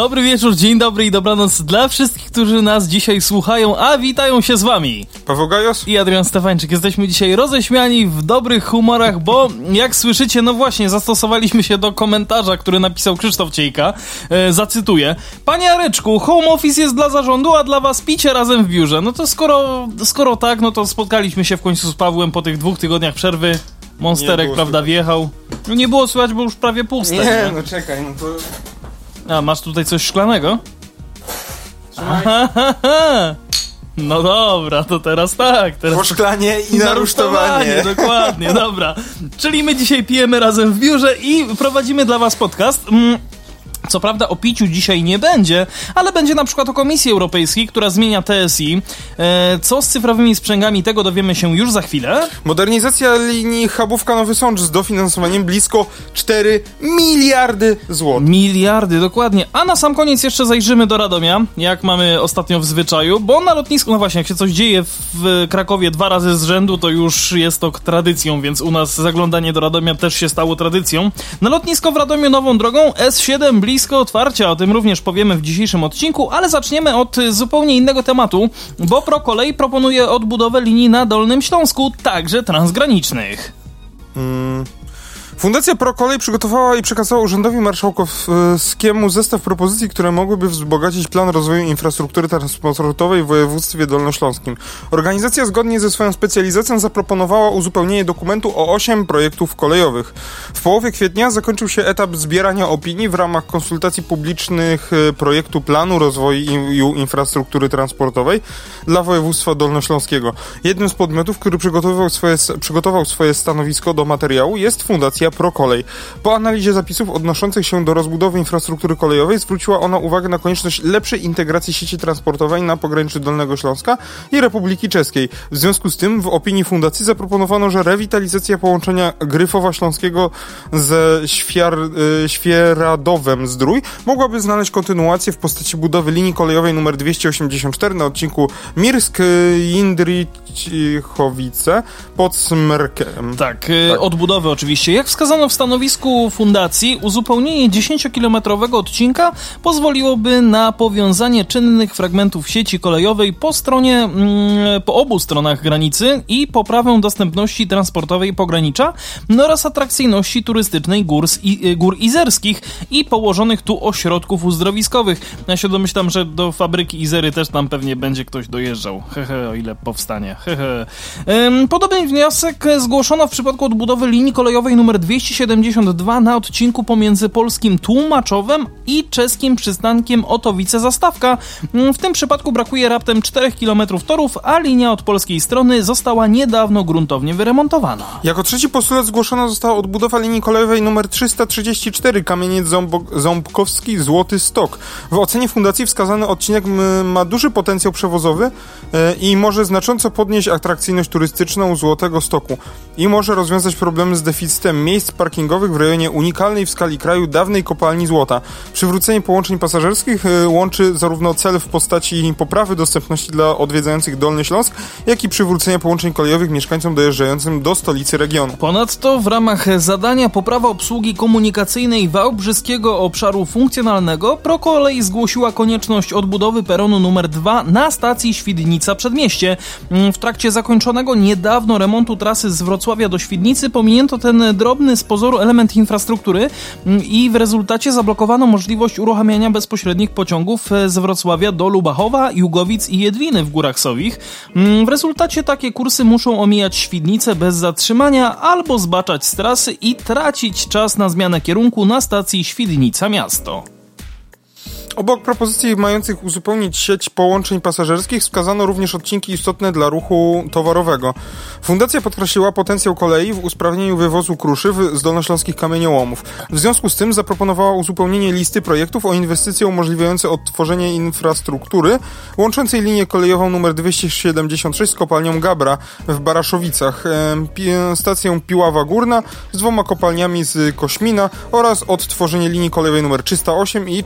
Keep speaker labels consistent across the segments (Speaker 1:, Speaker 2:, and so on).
Speaker 1: Dobry wieczór, dzień dobry i dobranoc dla wszystkich, którzy nas dzisiaj słuchają, a witają się z wami.
Speaker 2: Paweł Gajos?
Speaker 1: I Adrian Stefańczyk. Jesteśmy dzisiaj roześmiani w dobrych humorach, bo jak słyszycie, no właśnie, zastosowaliśmy się do komentarza, który napisał Krzysztof Ciejka. E, zacytuję. Panie Areczku, home office jest dla zarządu, a dla was picie razem w biurze. No to skoro, skoro tak, no to spotkaliśmy się w końcu z Pawłem po tych dwóch tygodniach przerwy. Monsterek, prawda,
Speaker 2: słychać.
Speaker 1: wjechał. No nie było słychać, bo już prawie puste.
Speaker 2: Nie, no czekaj, no to...
Speaker 1: A, masz tutaj coś szklanego?
Speaker 2: Trzymaj.
Speaker 1: No dobra, to teraz tak. Teraz
Speaker 2: Poszklanie i narusztowanie.
Speaker 1: Dokładnie, dobra. Czyli my dzisiaj pijemy razem w biurze i prowadzimy dla was podcast. Co prawda o piciu dzisiaj nie będzie, ale będzie na przykład o Komisji Europejskiej, która zmienia TSI. E, co z cyfrowymi sprzęgami, tego dowiemy się już za chwilę.
Speaker 2: Modernizacja linii Chabówka Nowy Sącz z dofinansowaniem blisko 4 miliardy złotych.
Speaker 1: Miliardy, dokładnie. A na sam koniec jeszcze zajrzymy do Radomia, jak mamy ostatnio w zwyczaju, bo na lotnisku, no właśnie, jak się coś dzieje w Krakowie dwa razy z rzędu, to już jest to tradycją, więc u nas zaglądanie do Radomia też się stało tradycją. Na lotnisko w Radomiu nową drogą S7 blisko otwarcia, o tym również powiemy w dzisiejszym odcinku, ale zaczniemy od zupełnie innego tematu, bo ProKolej proponuje odbudowę linii na Dolnym Śląsku, także transgranicznych.
Speaker 2: Fundacja ProKolej przygotowała i przekazała Urzędowi Marszałkowskiemu zestaw propozycji, które mogłyby wzbogacić plan rozwoju infrastruktury transportowej w województwie dolnośląskim. Organizacja zgodnie ze swoją specjalizacją zaproponowała uzupełnienie dokumentu o 8 projektów kolejowych. W połowie kwietnia zakończył się etap zbierania opinii w ramach konsultacji publicznych e, projektu planu rozwoju infrastruktury transportowej dla województwa dolnośląskiego. Jednym z podmiotów, który swoje, przygotował swoje stanowisko do materiału jest Fundacja ProKolej. Po analizie zapisów odnoszących się do rozbudowy infrastruktury kolejowej zwróciła ona uwagę na konieczność lepszej integracji sieci transportowej na pograniczu Dolnego Śląska i Republiki Czeskiej. W związku z tym w opinii fundacji zaproponowano, że rewitalizacja połączenia Gryfowa Śląskiego ze Świar, y, Świeradowem Zdrój mogłaby znaleźć kontynuację w postaci budowy linii kolejowej nr 284 na odcinku Mirsk-Jindrichowice pod Smrkiem.
Speaker 1: Tak, y, odbudowy oczywiście. Jak wskazano w stanowisku fundacji, uzupełnienie 10-kilometrowego odcinka pozwoliłoby na powiązanie czynnych fragmentów sieci kolejowej po stronie, mm, po obu stronach granicy i poprawę dostępności transportowej pogranicza oraz atrakcyjności turystycznej gór, y, gór izerskich i położonych tu ośrodków uzdrowiskowych. Ja się domyślam, że do fabryki Izery też tam pewnie będzie ktoś dojeżdżał. Hehe, o ile powstanie. Hehe. Podobny wniosek zgłoszono w przypadku odbudowy linii kolejowej nr 272 na odcinku pomiędzy polskim Tłumaczowem i czeskim przystankiem Otowice-Zastawka. Ym, W tym przypadku brakuje raptem 4 km torów, a linia od polskiej strony została niedawno gruntownie wyremontowana.
Speaker 2: Jako trzeci postulat zgłoszona została odbudowa linii kolejowej nr 334 Kamieniec Ząbok- Ząbkowski Złoty Stok. W ocenie fundacji wskazany odcinek ma duży potencjał przewozowy e, i może znacząco podnieść atrakcyjność turystyczną Złotego Stoku i może rozwiązać problemy z deficytem miejsc parkingowych w rejonie unikalnej w skali kraju dawnej kopalni złota. Przywrócenie połączeń pasażerskich e, łączy zarówno cel w postaci poprawy dostępności dla odwiedzających Dolny Śląsk, jak i przywrócenia połączeń kolejowych mieszkańcom dojeżdżającym do stolicy regionu.
Speaker 1: Ponadto w ramach zadania poprawa obsługi komunikacyjnej Wałbrzyskiego Obszaru Funkcjonalnego ProKolej zgłosiła konieczność odbudowy peronu numer 2 na stacji Świdnica Przedmieście. Mm, W trakcie zakończonego niedawno remontu trasy z Wrocławia do Świdnicy pominięto ten drobny z pozoru element infrastruktury mm, i w rezultacie zablokowano możliwość uruchamiania bezpośrednich pociągów e, z Wrocławia do Lubachowa, Jugowic i Jedwiny w Górach Sowich. Mm, W rezultacie takie kursy muszą omijać Świdnicę bez zatrzymania albo zbaczać z trasy i tracić czas na zmianę kierunku na stacji Świdnica Miasto.
Speaker 2: Obok propozycji mających uzupełnić sieć połączeń pasażerskich wskazano również odcinki istotne dla ruchu towarowego. Fundacja podkreśliła potencjał kolei w usprawnieniu wywozu kruszyw z dolnośląskich kamieniołomów. W związku z tym zaproponowała uzupełnienie listy projektów o inwestycje umożliwiające odtworzenie infrastruktury łączącej linię kolejową nr 276 z kopalnią Gabra w Baraszowicach, stację Piława Górna z dwoma kopalniami z Kośmina oraz odtworzenie linii kolejowej nr 308 i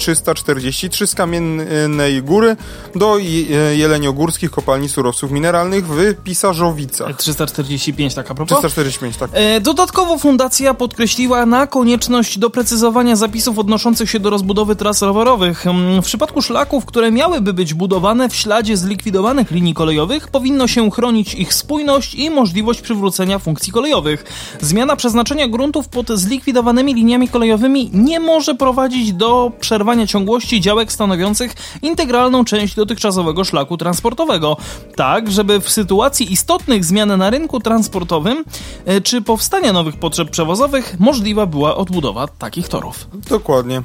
Speaker 2: 343 z Kamiennej Góry do Jeleniogórskich kopalni surowców mineralnych w Pisarzowicach.
Speaker 1: 345 tak a propos.
Speaker 2: 345, tak.
Speaker 1: E, dodatkowo fundacja podkreśliła na konieczność doprecyzowania zapisów odnoszących się do rozbudowy tras rowerowych. Mm, w przypadku szlaków, które miałyby być budowane w śladzie zlikwidowanych linii kolejowych, powinno się chronić ich spójność i możliwość przywrócenia funkcji kolejowych. Zmiana przeznaczenia gruntów pod zlikwidowanymi liniami kolejowymi nie może prowadzić do przerwania ciągłości działek stanowiących integralną część dotychczasowego szlaku transportowego. Tak, żeby w sytuacji istotnych zmian na rynku transportowym e, czy powstania nowych potrzeb przewozowych możliwa była odbudowa takich torów.
Speaker 2: Dokładnie.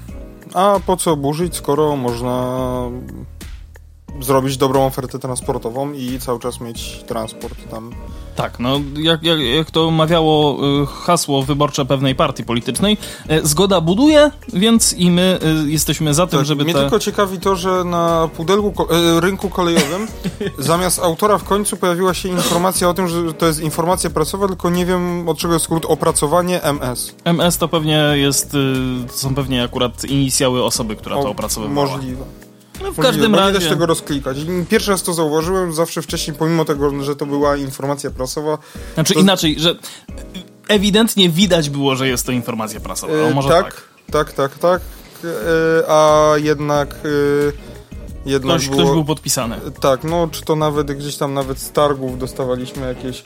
Speaker 2: A po co burzyć, skoro można zrobić dobrą ofertę transportową i cały czas mieć transport tam.
Speaker 1: Tak, no jak, jak, jak to mawiało y, hasło wyborcze pewnej partii politycznej, y, zgoda buduje, więc i my y, jesteśmy za tym,
Speaker 2: tak,
Speaker 1: żeby
Speaker 2: Mnie
Speaker 1: te...
Speaker 2: tylko ciekawi to, że na pudelku rynku kolejowym zamiast autora w końcu pojawiła się informacja o tym, że to jest informacja prasowa, tylko nie wiem od czego jest skrót opracowanie MS.
Speaker 1: MS to pewnie jest, to są pewnie akurat inicjały osoby, która o, to opracowywała.
Speaker 2: Możliwe.
Speaker 1: No w każdym razie.
Speaker 2: Nie da się tego rozklikać. Pierwszy raz to zauważyłem, zawsze wcześniej, pomimo tego, że to była informacja prasowa.
Speaker 1: Znaczy
Speaker 2: to...
Speaker 1: inaczej, że ewidentnie widać było, że jest to informacja prasowa. No, może
Speaker 2: tak,
Speaker 1: tak,
Speaker 2: tak, tak, tak. E, a jednak. E, jednak
Speaker 1: ktoś,
Speaker 2: było...
Speaker 1: ktoś był podpisany.
Speaker 2: Tak, no czy to nawet gdzieś tam nawet z targów dostawaliśmy jakieś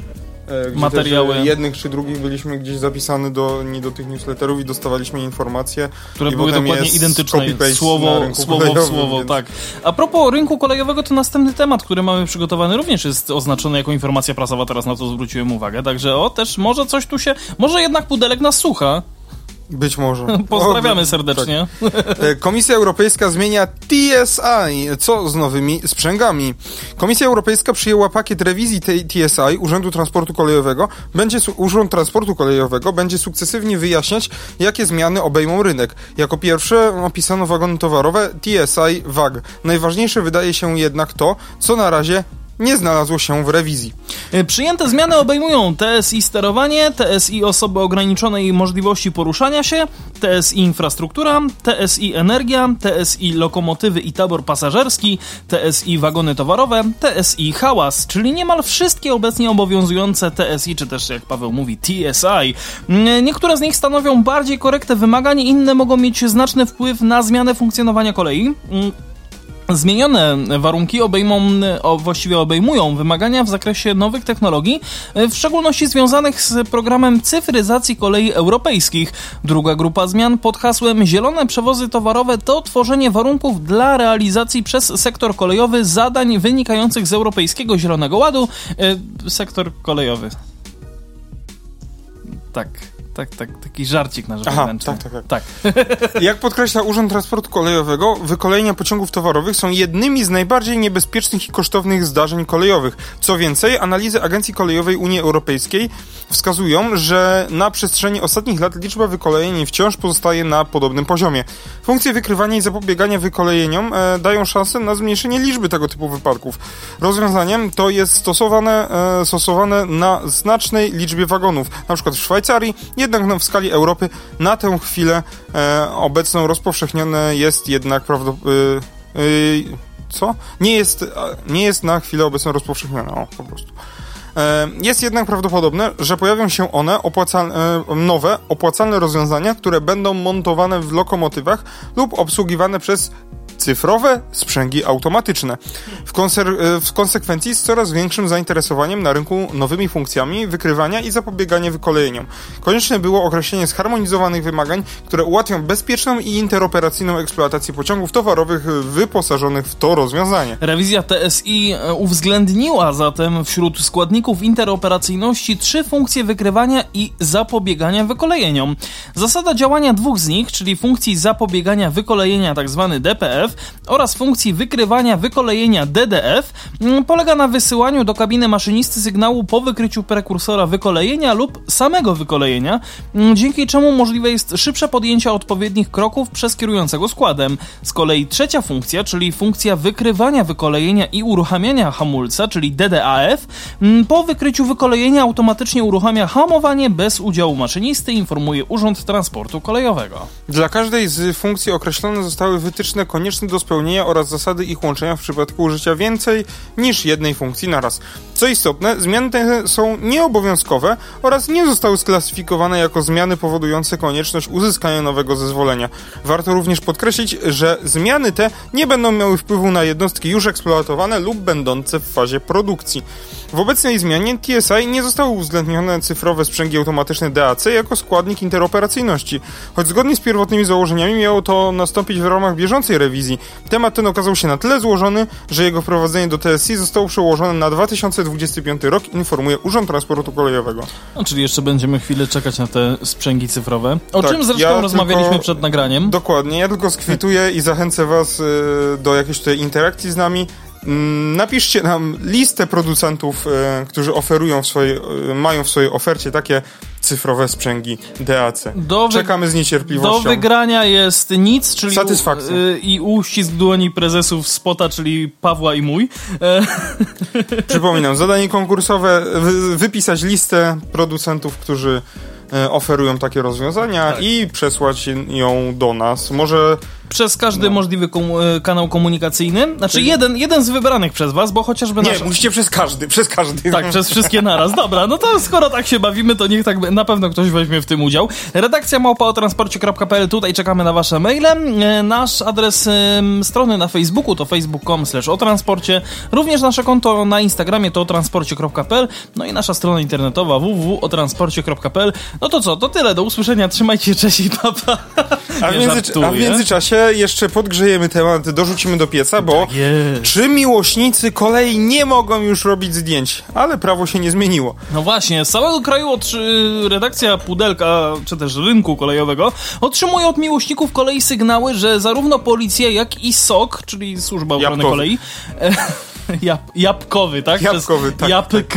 Speaker 2: E,
Speaker 1: materiały.
Speaker 2: jednych czy drugich byliśmy gdzieś zapisany do, nie do tych newsletterów i dostawaliśmy informacje.
Speaker 1: Które były dokładnie identyczne, słowo, słowo w słowo, więc... tak. A propos rynku kolejowego, to następny temat, który mamy przygotowany również jest oznaczony jako informacja prasowa, teraz na to zwróciłem uwagę, także o, też może coś tu się, może jednak Pudelek nas słucha.
Speaker 2: Być może.
Speaker 1: Pozdrawiamy o, serdecznie.
Speaker 2: Tak. Komisja Europejska zmienia TSI. Co z nowymi sprzęgami? Komisja Europejska przyjęła pakiet rewizji tej TSI, Urzędu Transportu Kolejowego. Będzie, Urząd Transportu Kolejowego będzie sukcesywnie wyjaśniać, jakie zmiany obejmą rynek. Jako pierwsze opisano wagony towarowe TSI WAG. Najważniejsze wydaje się jednak to, co na razie nie znalazło się w rewizji.
Speaker 1: E, przyjęte zmiany obejmują TSI sterowanie, TSI osoby ograniczonej możliwości poruszania się, TSI infrastruktura, TSI energia, TSI lokomotywy i tabor pasażerski, TSI wagony towarowe, TSI hałas, czyli niemal wszystkie obecnie obowiązujące TSI, czy też jak Paweł mówi TSI. Mm, niektóre z nich stanowią bardziej korektę wymagań, inne mogą mieć znaczny wpływ na zmianę funkcjonowania kolei. Zmienione warunki obejmą, właściwie obejmują wymagania w zakresie nowych technologii, w szczególności związanych z programem cyfryzacji kolei europejskich. Druga grupa zmian pod hasłem Zielone przewozy towarowe to tworzenie warunków dla realizacji przez sektor kolejowy zadań wynikających z Europejskiego Zielonego Ładu. E, sektor kolejowy. Tak tak, tak, taki żarcik na
Speaker 2: Aha, tak, tak, tak. tak. Jak podkreśla Urząd Transportu Kolejowego, wykolejenia pociągów towarowych są jednymi z najbardziej niebezpiecznych i kosztownych zdarzeń kolejowych. Co więcej, analizy Agencji Kolejowej Unii Europejskiej wskazują, że na przestrzeni ostatnich lat liczba wykolejeń wciąż pozostaje na podobnym poziomie. Funkcje wykrywania i zapobiegania wykolejeniom e, dają szansę na zmniejszenie liczby tego typu wypadków. Rozwiązaniem to jest stosowane, e, stosowane na znacznej liczbie wagonów. Na przykład w Szwajcarii jednak no, w skali Europy na tę chwilę e, obecną rozpowszechnione jest jednak prawdopodobnie... co? Nie jest, nie jest na chwilę obecną rozpowszechnione, o, po prostu. E, jest jednak prawdopodobne, że pojawią się one e, nowe, opłacalne rozwiązania, które będą montowane w lokomotywach lub obsługiwane przez cyfrowe sprzęgi automatyczne. W, konser- w, konsekwencji z coraz większym zainteresowaniem na rynku nowymi funkcjami wykrywania i zapobiegania wykolejeniom. Konieczne było określenie zharmonizowanych wymagań, które ułatwią bezpieczną i interoperacyjną eksploatację pociągów towarowych wyposażonych w to rozwiązanie.
Speaker 1: Rewizja TSI e, uwzględniła zatem wśród składników interoperacyjności trzy funkcje wykrywania i zapobiegania wykolejeniom. Zasada działania dwóch z nich, czyli funkcji zapobiegania wykolejenia tzw. Tak DPF Oraz funkcji wykrywania wykolejenia DDF mm, polega na wysyłaniu do kabiny maszynisty sygnału po wykryciu prekursora wykolejenia lub samego wykolejenia, mm, dzięki czemu możliwe jest szybsze podjęcie odpowiednich kroków przez kierującego składem. Z kolei trzecia funkcja, czyli funkcja wykrywania wykolejenia i uruchamiania hamulca, czyli DDAF, mm, po wykryciu wykolejenia automatycznie uruchamia hamowanie bez udziału maszynisty, informuje Urząd Transportu Kolejowego.
Speaker 2: Dla każdej z funkcji określone zostały wytyczne konieczne do spełnienia oraz zasady ich łączenia w przypadku użycia więcej niż jednej funkcji naraz. Co istotne, zmiany te są nieobowiązkowe oraz nie zostały sklasyfikowane jako zmiany powodujące konieczność uzyskania nowego zezwolenia. Warto również podkreślić, że zmiany te nie będą miały wpływu na jednostki już eksploatowane lub będące w fazie produkcji. W obecnej zmianie TSI nie zostały uwzględnione cyfrowe sprzęgi automatyczne DAC jako składnik interoperacyjności, choć zgodnie z pierwotnymi założeniami miało to nastąpić w ramach bieżącej rewizji. Temat ten okazał się na tyle złożony, że jego wprowadzenie do TSI zostało przełożone na 2025 rok, informuje Urząd Transportu Kolejowego.
Speaker 1: No, czyli jeszcze będziemy chwilę czekać na te sprzęgi cyfrowe. O
Speaker 2: Tak,
Speaker 1: czym zresztą
Speaker 2: ja
Speaker 1: rozmawialiśmy
Speaker 2: tylko-
Speaker 1: przed nagraniem.
Speaker 2: Dokładnie, ja tylko skwituję i zachęcę Was y, do jakiejś tutaj interakcji z nami. Mm, Napiszcie nam listę producentów, y, którzy oferują w swojej, y, mają w swojej ofercie takie cyfrowe sprzęgi DAC.
Speaker 1: Do
Speaker 2: Czekamy z
Speaker 1: Do
Speaker 2: niecierpliwością.
Speaker 1: wygrania jest nic, czyli
Speaker 2: Satysfakcja.
Speaker 1: U, y, i uścisk dłoni prezesów Spota, czyli Pawła i mój. E,
Speaker 2: Przypominam, zadanie konkursowe, wy, wypisać listę producentów, którzy e, oferują takie rozwiązania
Speaker 1: Tak.
Speaker 2: i przesłać ją do nas. Może
Speaker 1: przez każdy
Speaker 2: No.
Speaker 1: możliwy kom, e, kanał komunikacyjny. Znaczy
Speaker 2: Czyli-
Speaker 1: jeden, jeden z wybranych przez was, bo chociażby
Speaker 2: nie, musicie przez każdy, przez każdy.
Speaker 1: Tak, przez wszystkie naraz. Dobra, no to skoro tak się bawimy, to niech tak na pewno ktoś weźmie w tym udział. Redakcja małpa o transporcie.pl, tutaj czekamy na wasze maile. E, Nasz adres strony na Facebooku to facebook.com slash o transporcie. Również nasze konto na Instagramie to o transporcie.pl. No i nasza strona internetowa www.otransporcie.pl. No to co, to tyle. Do usłyszenia. Trzymajcie się, cześć i papa.
Speaker 2: A w,
Speaker 1: Nie
Speaker 2: między,
Speaker 1: żartuję.
Speaker 2: a w międzyczasie jeszcze podgrzejemy temat, dorzucimy do pieca, bo
Speaker 1: Jest.
Speaker 2: czy miłośnicy kolei nie mogą już robić zdjęć? Ale prawo się nie zmieniło.
Speaker 1: No właśnie, z całego kraju otrzy- redakcja Pudelka, czy też rynku kolejowego, otrzymuje od miłośników kolei sygnały, że zarówno policja, jak i SOK, czyli Służba Ochrony. Kolei, e, jab, jabłkowy, tak?
Speaker 2: Jabłkowy,
Speaker 1: Przez
Speaker 2: tak,
Speaker 1: Jabłk.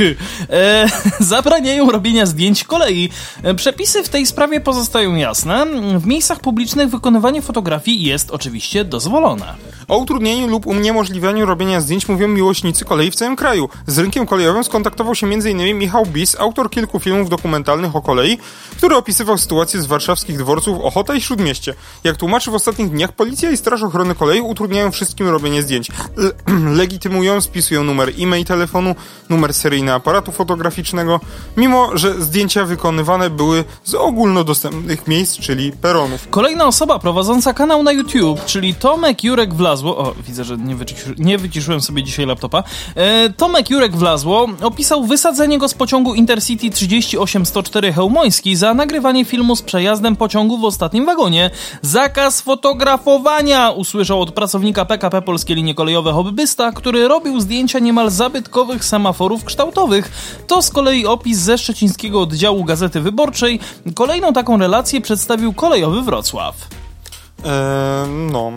Speaker 1: E, zabraniają robienia zdjęć kolei. E, Przepisy w tej sprawie pozostają jasne. W miejscach publicznych wykonywanie fotografii jest oczywiście dozwolone.
Speaker 2: O utrudnieniu lub uniemożliwianiu robienia zdjęć mówią miłośnicy kolei w całym kraju. Z rynkiem kolejowym skontaktował się m.in. Michał Bis, autor kilku filmów dokumentalnych o kolei, który opisywał sytuację z warszawskich dworców Ochota i Śródmieście. Jak tłumaczy w ostatnich dniach, policja i Straż Ochrony Kolei utrudniają wszystkim robienie zdjęć. Le legitymują, spisują numer e-mail telefonu, numer seryjny aparatu fotograficznego, mimo że zdjęcia wykonywane były z ogólnodostępnych miejsc, czyli peronów.
Speaker 1: Kolejna osoba prowadząca kanał na YouTube, czyli Tomek Jurek Wlazło. O, widzę, że nie, wyciszy, nie wyciszyłem sobie dzisiaj laptopa. E, Tomek Jurek Wlazło opisał wysadzenie go z pociągu Intercity 38104 Chełmoński za nagrywanie filmu z przejazdem pociągu w ostatnim wagonie. Zakaz fotografowania usłyszał od pracownika PKP Polskie Linie Kolejowe hobbysta, który robił zdjęcia niemal zabytkowych semaforów kształtowych. To z kolei opis ze szczecińskiego oddziału Gazety Wyborczej. Kolejną taką relację przedstawił kolejowy Wrocław.
Speaker 2: Eee, no.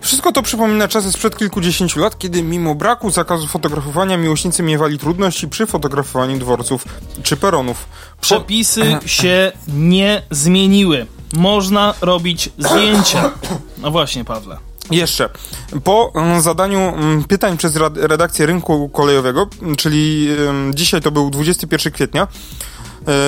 Speaker 2: Wszystko to przypomina czasy sprzed kilkudziesięciu lat, kiedy mimo braku zakazu fotografowania miłośnicy miewali trudności przy fotografowaniu dworców czy peronów. Po...
Speaker 1: Przepisy się nie zmieniły. Można robić zdjęcia. No właśnie, Pawle.
Speaker 2: Jeszcze, po mm, zadaniu mm, pytań przez redakcję rynku kolejowego, czyli mm, dzisiaj to był 21 kwietnia,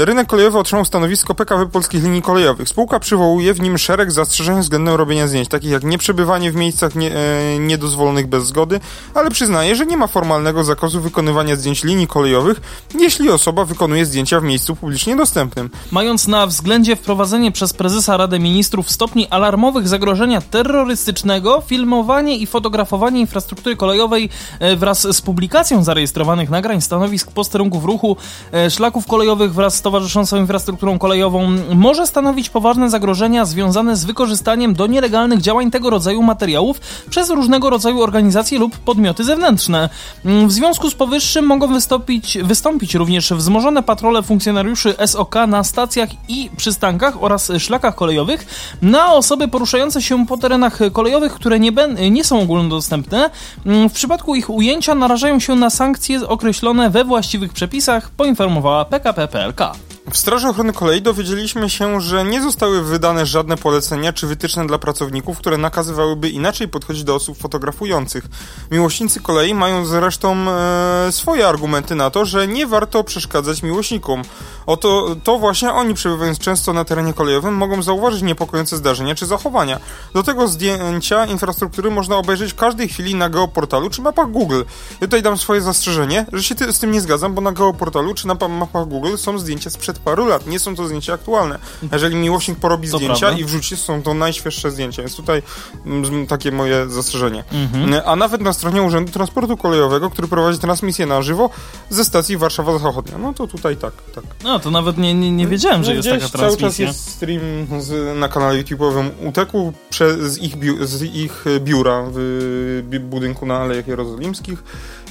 Speaker 2: rynek kolejowy otrzymał stanowisko PKW Polskich Linii Kolejowych. Spółka przywołuje w nim szereg zastrzeżeń względem robienia zdjęć, takich jak nieprzebywanie w miejscach nie, e, niedozwolonych bez zgody, ale przyznaje, że nie ma formalnego zakazu wykonywania zdjęć linii kolejowych, jeśli osoba wykonuje zdjęcia w miejscu publicznie dostępnym.
Speaker 1: Mając na względzie wprowadzenie przez prezesa Rady Ministrów stopni alarmowych zagrożenia terrorystycznego, filmowanie i fotografowanie infrastruktury kolejowej e, wraz z publikacją zarejestrowanych nagrań stanowisk posterunków ruchu, e, szlaków kolejowych wraz wraz z towarzyszącą infrastrukturą kolejową może stanowić poważne zagrożenia związane z wykorzystaniem do nielegalnych działań tego rodzaju materiałów przez różnego rodzaju organizacje lub podmioty zewnętrzne. W związku z powyższym mogą wystąpić, wystąpić również wzmożone patrole funkcjonariuszy SOK na stacjach i przystankach oraz szlakach kolejowych na osoby poruszające się po terenach kolejowych, które nie, nie są ogólnodostępne. W przypadku ich ujęcia narażają się na sankcje określone we właściwych przepisach, poinformowała PKP PLK.
Speaker 2: W Straży Ochrony Kolei dowiedzieliśmy się, że nie zostały wydane żadne polecenia czy wytyczne dla pracowników, które nakazywałyby inaczej podchodzić do osób fotografujących. Miłośnicy kolei mają zresztą e, swoje argumenty na to, że nie warto przeszkadzać miłośnikom. Oto to właśnie oni, przebywając często na terenie kolejowym, mogą zauważyć niepokojące zdarzenia czy zachowania. Do tego zdjęcia infrastruktury można obejrzeć w każdej chwili na geoportalu czy mapach Google. Ja tutaj dam swoje zastrzeżenie, że się z tym nie zgadzam, bo na geoportalu czy na mapach Google są zdjęcia sprzed paru lat. Nie są to zdjęcia aktualne. Jeżeli miłośnik porobi to zdjęcia prawda. i wrzuci, są to najświeższe zdjęcia. Więc tutaj mm, takie moje zastrzeżenie. Mhm. A nawet na stronie Urzędu Transportu Kolejowego, który prowadzi transmisję na żywo ze stacji Warszawa Zachodnia. No to tutaj tak, tak.
Speaker 1: No to nawet nie, nie, nie wiedziałem, że no, jest taka transmisja.
Speaker 2: cały czas jest stream z, na kanale YouTube'owym UTEK-u z ich, biu, z ich biura w budynku na Alejach Jerozolimskich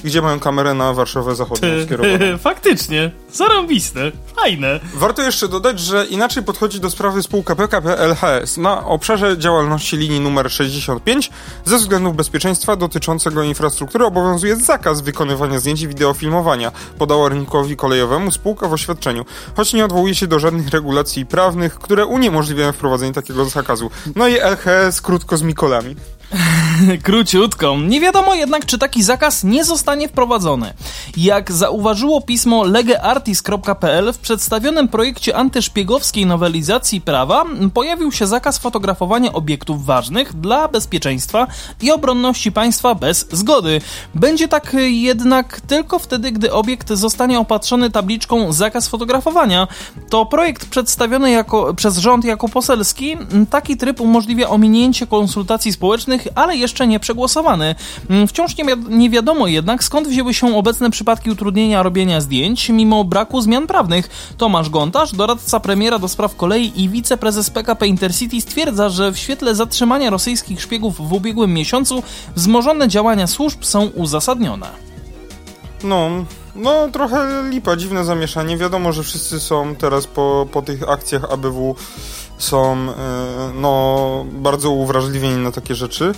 Speaker 2: gdzie mają kamerę na Warszawę Zachodnią skierowaną.
Speaker 1: Faktycznie, zarąbiste, fajne.
Speaker 2: Warto jeszcze dodać, że inaczej podchodzi do sprawy spółka PKP LHS na obszarze działalności linii numer 65 ze względów bezpieczeństwa dotyczącego infrastruktury obowiązuje zakaz wykonywania zdjęć i wideofilmowania, podała rynkowi kolejowemu spółka w oświadczeniu, choć nie odwołuje się do żadnych regulacji prawnych, które uniemożliwiają wprowadzenie takiego zakazu. No i LHS krótko z Mikolami.
Speaker 1: Króciutko. Nie wiadomo jednak, czy taki zakaz nie zostanie wprowadzony. Jak zauważyło pismo legeartis.pl, w przedstawionym projekcie antyszpiegowskiej nowelizacji prawa pojawił się zakaz fotografowania obiektów ważnych dla bezpieczeństwa i obronności państwa bez zgody. Będzie tak jednak tylko wtedy, gdy obiekt zostanie opatrzony tabliczką zakaz fotografowania. To projekt przedstawiony jako, przez rząd jako poselski. Taki tryb umożliwia ominięcie konsultacji społecznych ale jeszcze nie przegłosowany. Mm, wciąż nie, wi nie wiadomo jednak, skąd wzięły się obecne przypadki utrudnienia robienia zdjęć, mimo braku zmian prawnych. Tomasz Gontarz, doradca premiera do spraw kolei i wiceprezes PKP Intercity stwierdza, że w świetle zatrzymania rosyjskich szpiegów w ubiegłym miesiącu wzmożone działania służb są uzasadnione.
Speaker 2: No, no trochę lipa, dziwne zamieszanie. Wiadomo, że wszyscy są teraz po, po tych akcjach ABW są e, no, bardzo uwrażliwieni na takie rzeczy.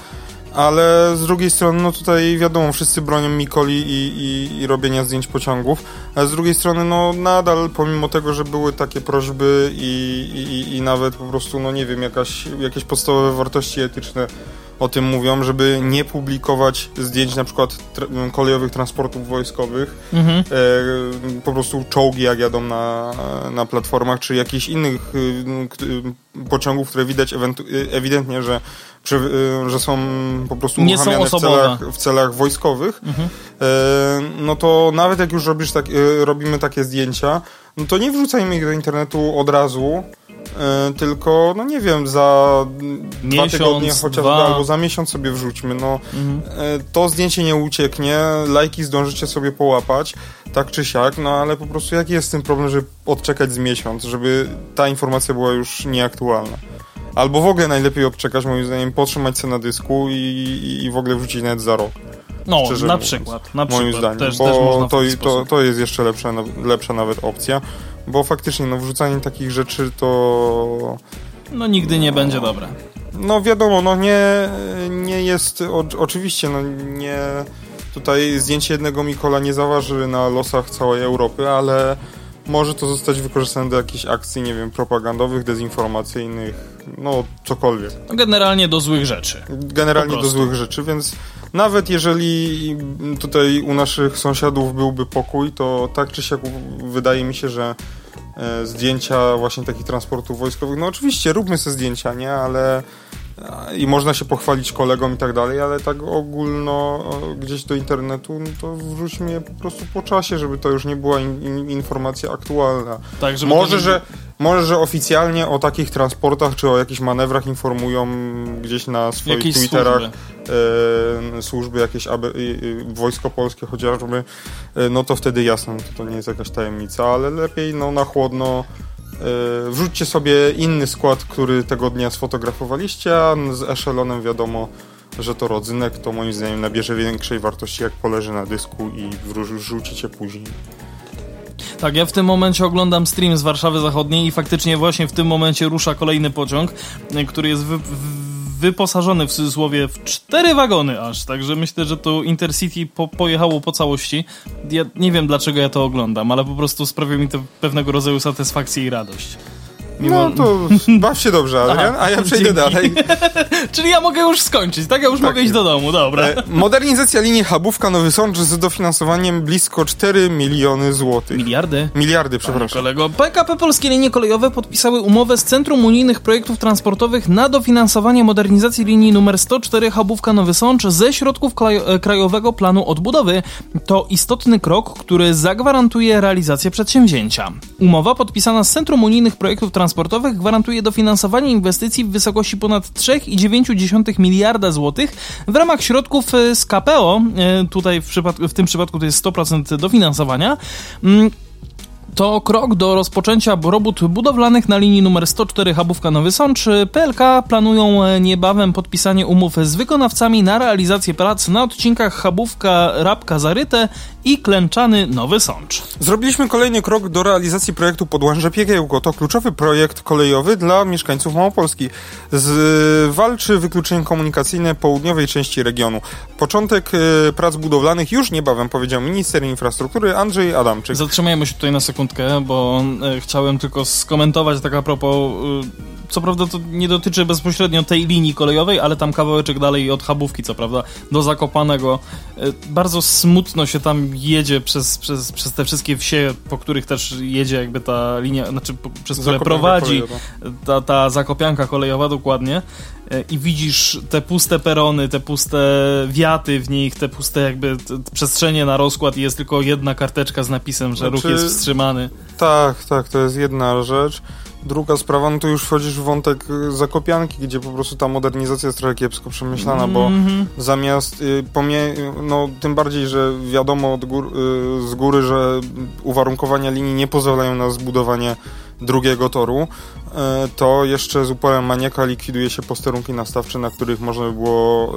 Speaker 2: Ale z drugiej strony, no tutaj wiadomo, wszyscy bronią Mikoli i, i, i, robienia zdjęć pociągów, a z drugiej strony, no nadal, pomimo tego, że były takie prośby i, i, i nawet po prostu, no nie wiem, jakaś, jakieś podstawowe wartości etyczne o tym mówią, żeby nie publikować zdjęć na przykład tra kolejowych transportów wojskowych, mhm. e, po prostu czołgi jak jadą na, na platformach, czy jakichś innych y, pociągów, które widać ewidentnie, że, że są po prostu
Speaker 1: nie uruchamiane
Speaker 2: w celach, w celach wojskowych, mhm. e, no to nawet jak już robisz tak, e, robimy takie zdjęcia, no to nie wrzucajmy ich do internetu od razu, E, tylko, no nie wiem, za miesiąc, dwa tygodnie chociażby, dwa. albo za miesiąc sobie wrzućmy, no mhm. E, to zdjęcie nie ucieknie, lajki zdążycie sobie połapać, tak czy siak, no ale po prostu jaki jest ten problem, żeby odczekać z miesiąc, żeby ta informacja była już nieaktualna. Albo w ogóle najlepiej odczekać, moim zdaniem, potrzymać się na dysku i, i w ogóle wrzucić nawet za rok.
Speaker 1: No, na mówiąc, przykład. Na moim
Speaker 2: przykład. zdaniem, też, bo też to, to, to jest jeszcze lepsza, lepsza nawet opcja bo faktycznie no, wrzucanie takich rzeczy to...
Speaker 1: No nigdy nie będzie dobre.
Speaker 2: No wiadomo, no nie, nie jest, o, oczywiście, no nie, tutaj zdjęcie jednego Mikola nie zaważy na losach całej Europy, ale może to zostać wykorzystane do jakichś akcji, nie wiem, propagandowych, dezinformacyjnych, no cokolwiek.
Speaker 1: No, generalnie do złych rzeczy.
Speaker 2: Generalnie do złych rzeczy, więc nawet jeżeli tutaj u naszych sąsiadów byłby pokój, to tak czy siak wydaje mi się, że e, zdjęcia właśnie takich transportów wojskowych, no oczywiście róbmy sobie zdjęcia, nie, ale i można się pochwalić kolegom i tak dalej, ale tak ogólno gdzieś do internetu, no to wrzućmy je po prostu po czasie, żeby to już nie była in, in, informacja aktualna. Tak, żeby Może, nie... że Może, że oficjalnie o takich transportach czy o jakichś manewrach informują gdzieś na swoich
Speaker 1: Jakieś
Speaker 2: Twitterach
Speaker 1: służby.
Speaker 2: e, służby jakieś, aby, e, wojsko polskie chociażby, e, no to wtedy jasne, to, to nie jest jakaś tajemnica, ale lepiej no na chłodno e, wrzućcie sobie inny skład, który tego dnia sfotografowaliście, a z eszelonem wiadomo, że to rodzynek, to moim zdaniem nabierze większej wartości jak poleży na dysku i wrzucicie później.
Speaker 1: Tak, ja w tym momencie oglądam stream z Warszawy Zachodniej i faktycznie właśnie w tym momencie rusza kolejny pociąg, y, który jest wy, wyposażony w cudzysłowie w cztery wagony aż, także myślę, że to Intercity po, pojechało po całości. Ja nie wiem dlaczego ja to oglądam, ale po prostu sprawia mi to pewnego rodzaju satysfakcję i radość.
Speaker 2: No to baw się dobrze, Adrian, a ja przejdę
Speaker 1: dzięki.
Speaker 2: dalej.
Speaker 1: Czyli ja mogę już skończyć, tak? Ja już mogę iść do domu, dobra.
Speaker 2: E, Modernizacja linii Habówka-Nowy Sącz z dofinansowaniem blisko 4 miliony złotych.
Speaker 1: Miliardy.
Speaker 2: Miliardy,
Speaker 1: Panie
Speaker 2: przepraszam.
Speaker 1: kolego. PKP Polskie Linie Kolejowe podpisały umowę z Centrum Unijnych Projektów Transportowych na dofinansowanie modernizacji linii numer 104 Habówka Nowy Sącz ze środków e, Krajowego Planu Odbudowy. To istotny krok, który zagwarantuje realizację przedsięwzięcia. Umowa podpisana z Centrum Unijnych Projektów Transportowych gwarantuje dofinansowanie inwestycji w wysokości ponad 3,9 miliarda złotych w ramach środków e, z KPO. e, Tutaj w, w tym przypadku to jest 100% dofinansowania. Mm, to krok do rozpoczęcia robót budowlanych na linii numer 104 Habówka Nowy Sącz. PLK planują e, niebawem podpisanie umów z wykonawcami na realizację prac na odcinkach Habówka Rabka Zaryte i Klęczany Nowy Sącz.
Speaker 2: Zrobiliśmy kolejny krok do realizacji projektu Podłęże Piekiełko. To kluczowy projekt kolejowy dla mieszkańców Małopolski. Zwalczy wykluczenie komunikacyjne południowej części regionu. Początek e, prac budowlanych już niebawem, powiedział minister infrastruktury Andrzej Adamczyk.
Speaker 1: Zatrzymajmy się tutaj na sekundkę, bo e, chciałem tylko skomentować tak a propos. E, co prawda to nie dotyczy bezpośrednio tej linii kolejowej, ale tam kawałeczek dalej od Chabówki, co prawda, do Zakopanego. E, bardzo smutno się tam jedzie przez, przez, przez te wszystkie wsie, po których też jedzie jakby ta linia, znaczy po, przez które
Speaker 2: Zakopianka
Speaker 1: prowadzi
Speaker 2: kolejowa.
Speaker 1: ta, ta zakopianka kolejowa dokładnie E, i widzisz te puste perony, te puste wiaty w nich, te puste jakby przestrzenie na rozkład i jest tylko jedna karteczka z napisem, że ruch
Speaker 2: Znaczy-
Speaker 1: jest wstrzymany.
Speaker 2: Tak, tak, to jest jedna rzecz. Druga sprawa, no to już wchodzisz w wątek y, Zakopianki, gdzie po prostu ta modernizacja jest trochę kiepsko przemyślana, bo
Speaker 1: Mhm.
Speaker 2: zamiast y, pomie... no tym bardziej, że wiadomo gór, y, z góry, że uwarunkowania linii nie pozwalają na zbudowanie drugiego toru, y, to jeszcze z uporem maniaka likwiduje się posterunki nastawcze, na których można by było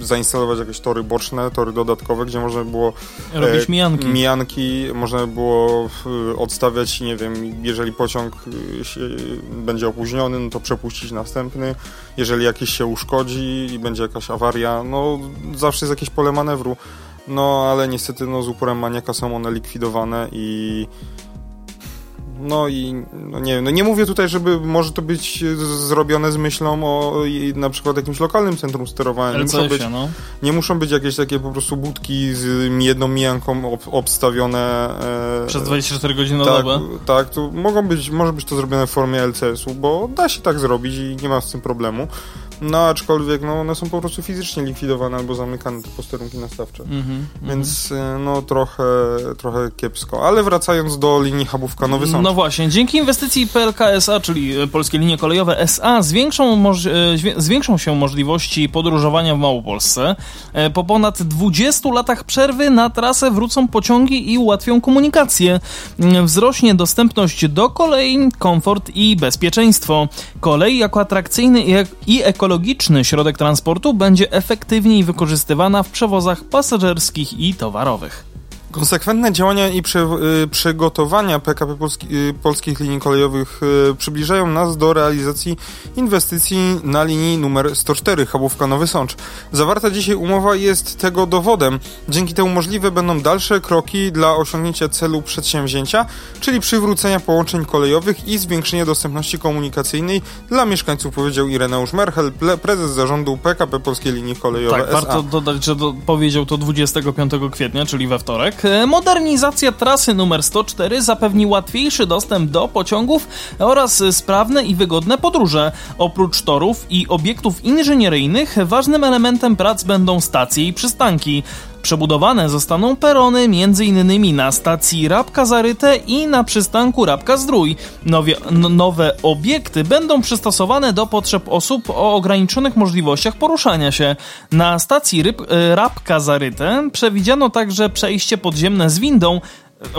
Speaker 2: y, zainstalować jakieś tory boczne, tory dodatkowe, gdzie można by było e,
Speaker 1: mijanki.
Speaker 2: Mijanki można by było odstawiać, nie wiem, jeżeli pociąg się, będzie opóźniony, no to przepuścić następny. Jeżeli jakiś się uszkodzi i będzie jakaś awaria, no zawsze jest jakieś pole manewru. No ale niestety no, z uporem maniaka są one likwidowane i no i no nie no nie mówię tutaj, żeby może to być zrobione z myślą o na przykład jakimś lokalnym centrum sterowania. Nie muszą być
Speaker 1: no.
Speaker 2: nie muszą być jakieś takie po prostu budki z jedną mijanką ob, obstawione. E,
Speaker 1: Przez 24 godziny na
Speaker 2: tak,
Speaker 1: dobę.
Speaker 2: tak, to mogą być, może być to zrobione w formie LCS-u, bo da się tak zrobić i nie ma z tym problemu. No aczkolwiek no, one są po prostu fizycznie likwidowane albo zamykane te posterunki nastawcze.
Speaker 1: Mhm,
Speaker 2: Więc e, no trochę, trochę kiepsko. Ale wracając do linii Habówka Nowy Sącz.
Speaker 1: No właśnie, dzięki inwestycji PLK SA, czyli e, Polskie Linie Kolejowe SA, zwiększą, zwię- zwiększą się możliwości podróżowania w Małopolsce. E, Po ponad 20 latach przerwy na trasę wrócą pociągi i ułatwią komunikację. Mm, Wzrośnie dostępność do kolei, komfort i bezpieczeństwo. Kolej jako atrakcyjny i ek- i ekologiczny środek transportu będzie efektywniej wykorzystywana w przewozach pasażerskich i towarowych.
Speaker 2: Konsekwentne działania i y, przygotowania PKP Polski, y, polskich linii kolejowych y, przybliżają nas do realizacji inwestycji na linii numer 104 Chabówka Nowy Sącz. Zawarta dzisiaj umowa jest tego dowodem. Dzięki temu możliwe będą dalsze kroki dla osiągnięcia celu przedsięwzięcia, czyli przywrócenia połączeń kolejowych i zwiększenia dostępności komunikacyjnej dla mieszkańców, powiedział Ireneusz Merchel, prezes zarządu PKP Polskie Linie Kolejowe
Speaker 1: Tak, warto dodać, że do, powiedział to 25 kwietnia, czyli we wtorek. E, Modernizacja trasy numer 104 zapewni łatwiejszy dostęp do pociągów oraz sprawne i wygodne podróże. Oprócz torów i obiektów inżynieryjnych, ważnym elementem prac będą stacje i przystanki. Przebudowane zostaną perony m.in. na stacji Rabka Zaryte i na przystanku Rabka Zdrój. Nowie, nowe obiekty będą przystosowane do potrzeb osób o ograniczonych możliwościach poruszania się. Na stacji Ryb, e, Rabka Zaryte przewidziano także przejście podziemne z windą,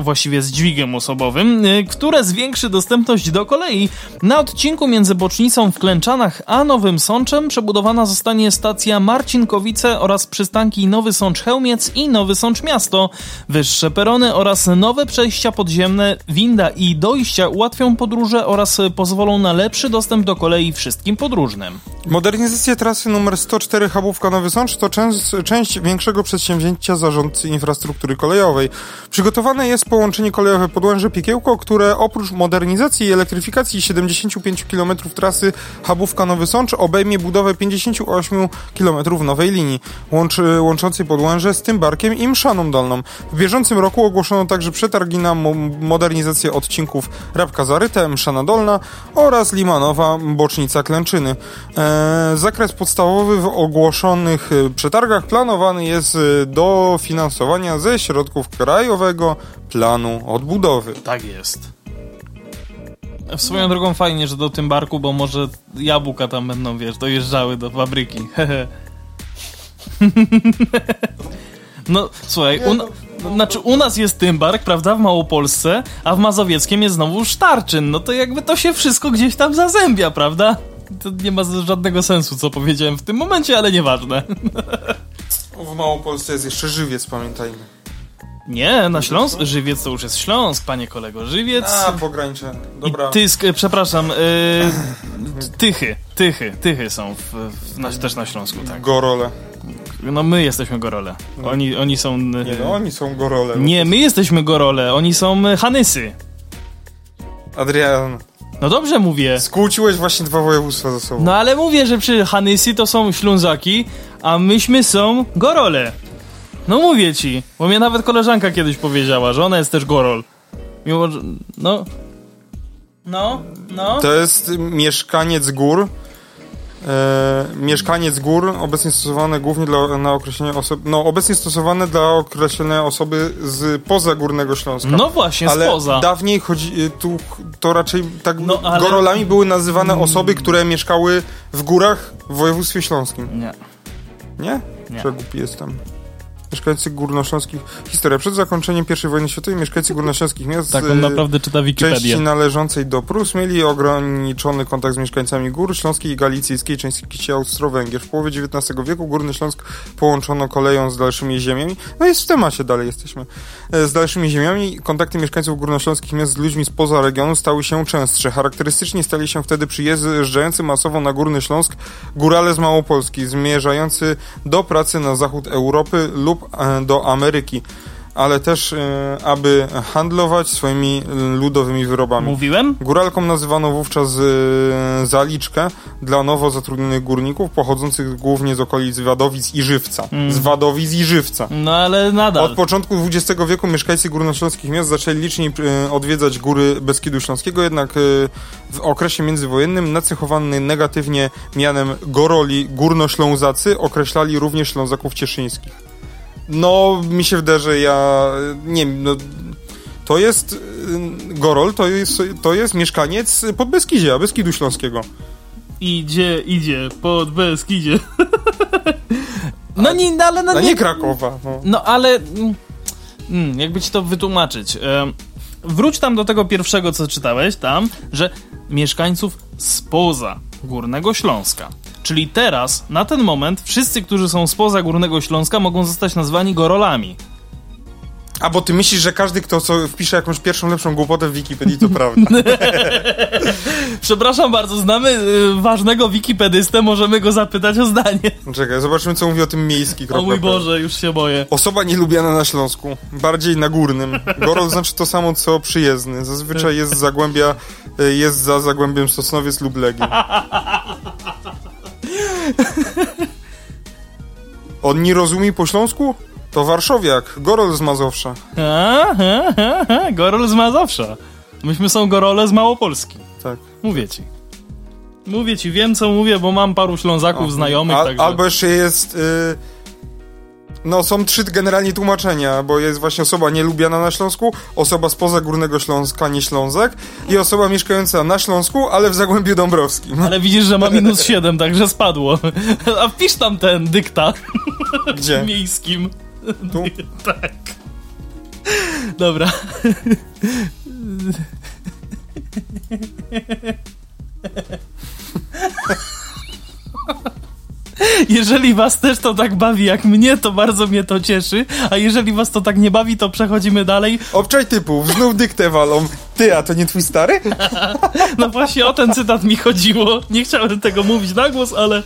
Speaker 1: właściwie z dźwigiem osobowym, y, które zwiększy dostępność do kolei. Na odcinku między bocznicą w Klęczanach a Nowym Sączem przebudowana zostanie stacja Marcinkowice oraz przystanki Nowy Sącz Chełmiec i Nowy Sącz Miasto. Wyższe perony oraz nowe przejścia podziemne, winda i dojścia ułatwią podróże oraz pozwolą na lepszy dostęp do kolei wszystkim podróżnym.
Speaker 2: Modernizacja trasy numer 104 Chabówka Nowy Sącz to część, część większego przedsięwzięcia zarządcy infrastruktury kolejowej. Przygotowane jest połączenie kolejowe Podłęże-Piekiełko, które oprócz modernizacji i elektryfikacji 75 km trasy Habówka-Nowy Sącz obejmie budowę 58 km nowej linii, łączy, łączącej Podłęże z Tymbarkiem i Mszaną Dolną. W bieżącym roku ogłoszono także przetargi na mo modernizację odcinków Rabka Zaryte, Mszana Dolna oraz Limanowa, Bocznica Klęczyny. Eee, zakres podstawowy w ogłoszonych e, przetargach planowany jest e, do finansowania ze środków krajowego planu odbudowy.
Speaker 1: Tak jest. W swoją drogą fajnie, że do tym barku, bo może jabłka tam będą, wiesz, dojeżdżały do fabryki. no, słuchaj, u, no, znaczy u nas jest Tymbark, prawda, w Małopolsce, a w Mazowieckiem jest znowu Sztarczyn. No to jakby to się wszystko gdzieś tam zazębia, prawda? To nie ma żadnego sensu, co powiedziałem w tym momencie, ale nieważne.
Speaker 2: w Małopolsce jest jeszcze Żywiec, pamiętajmy.
Speaker 1: Nie, na Śląsk? Żywiec to już jest Śląsk, panie kolego. Żywiec.
Speaker 2: A, pogranicze. Dobra.
Speaker 1: I tysk, e, przepraszam, yy, Tychy, Tychy, Tychy są w, w, na, też na Śląsku, tak.
Speaker 2: Gorole.
Speaker 1: No my jesteśmy Gorole. No. Oni, oni są...
Speaker 2: Yy, nie no, oni są Gorole.
Speaker 1: Nie, my jesteśmy Gorole, oni są Hanysy.
Speaker 2: Adrian.
Speaker 1: No dobrze mówię.
Speaker 2: Skłóciłeś właśnie dwa województwa ze sobą.
Speaker 1: No ale mówię, że przy Hanysy to są Ślązaki, a myśmy są Gorole. No mówię ci, bo mnie nawet koleżanka kiedyś powiedziała, że ona jest też gorol. Mimo, że, no... No, no.
Speaker 2: To jest mieszkaniec gór. E, mieszkaniec gór, obecnie stosowane głównie dla, na określenie osoby, no obecnie stosowane dla określenia osoby z poza Górnego Śląska.
Speaker 1: No właśnie,
Speaker 2: ale
Speaker 1: spoza.
Speaker 2: dawniej chodzi, e, tu to raczej tak no, ale... gorolami były nazywane osoby, które mieszkały w górach w województwie śląskim.
Speaker 1: Nie.
Speaker 2: Nie? Nie. Że głupi jestem mieszkańcy górnośląskich. Historia. Przed zakończeniem I wojny światowej mieszkańcy górnośląskich miast
Speaker 1: tak, on naprawdę czyta Wikipedię.
Speaker 2: części należącej do Prus mieli ograniczony kontakt z mieszkańcami gór śląskiej i galicyjskiej części Austro-Węgier. W połowie XIX wieku Górny Śląsk połączono koleją z dalszymi ziemiami. No jest w temacie, dalej jesteśmy. E, z dalszymi ziemiami kontakty mieszkańców górnośląskich miast z ludźmi spoza regionu stały się częstsze. Charakterystycznie stali się wtedy przyjeżdżający masowo na Górny Śląsk górale z Małopolski, zmierzający do pracy na zachód Europy lub e, do Ameryki, ale też e, aby handlować swoimi ludowymi wyrobami.
Speaker 1: Mówiłem?
Speaker 2: Góralką nazywano wówczas e, zaliczkę dla nowo zatrudnionych górników pochodzących głównie z okolic Wadowic i Żywca. Mm. Z Wadowic i Żywca.
Speaker 1: No ale nadal.
Speaker 2: Od początku XX wieku mieszkańcy górnośląskich miast zaczęli licznie odwiedzać góry Beskidu Śląskiego, jednak w okresie międzywojennym nacechowany negatywnie mianem Goroli Górnoślązacy określali również Ślązaków Cieszyńskich. No, mi się wydaje, że ja nie wiem, no, to jest y, Gorol, to jest, to jest mieszkaniec pod Beskidzie, Beskidu Śląskiego.
Speaker 1: Idzie, idzie, pod Beskidzie. no nie, no, ale... No,
Speaker 2: nie, nie Krakowa.
Speaker 1: No, no ale... Mm, mm jakby ci to wytłumaczyć. Wróć tam do tego pierwszego, co czytałeś tam, że mieszkańców spoza Górnego Śląska. Czyli teraz, na ten moment, wszyscy, którzy są spoza Górnego Śląska, mogą zostać nazwani gorolami.
Speaker 2: A bo ty myślisz, że każdy, kto co wpisze jakąś pierwszą, lepszą głupotę w Wikipedii, to prawda.
Speaker 1: Przepraszam bardzo, znamy y, ważnego wikipedystę, możemy go zapytać o zdanie.
Speaker 2: Czekaj, zobaczymy, co mówi o tym miejski.
Speaker 1: O mój Boże, już się boję.
Speaker 2: Osoba nielubiana na Śląsku, bardziej na górnym. Gorol znaczy to samo, co przyjezdny. Zazwyczaj jest zagłębia, y, jest za Zagłębiem Sosnowiec lub Legii. On nie rozumie po śląsku? To warszowiak, Gorol z Mazowsza.
Speaker 1: A, Gorol z Mazowsza. Myśmy są Gorole z Małopolski.
Speaker 2: Tak.
Speaker 1: Mówię ci. Mówię ci, wiem co mówię, bo mam paru Ślązaków znajomych.
Speaker 2: Al, także... Albo jeszcze jest... Y No, są trzy generalnie tłumaczenia, bo jest właśnie osoba nielubiana na Śląsku, osoba spoza Górnego Śląska, nie Ślązek i osoba mieszkająca na Śląsku, ale w Zagłębiu Dąbrowskim.
Speaker 1: Ale widzisz, że ma minus 7, także spadło. A wpisz tam ten dykta.
Speaker 2: Gdzie?
Speaker 1: Miejskim.
Speaker 2: Tu?
Speaker 1: tak. Dobra. Jeżeli was też to tak bawi jak mnie, to bardzo mnie to cieszy, a jeżeli was to tak nie bawi, to przechodzimy dalej.
Speaker 2: Obczaj typów, znów dyktę walą. Ty, a to nie twój stary?
Speaker 1: No właśnie o ten cytat mi chodziło. Nie chciałem tego mówić na głos, ale...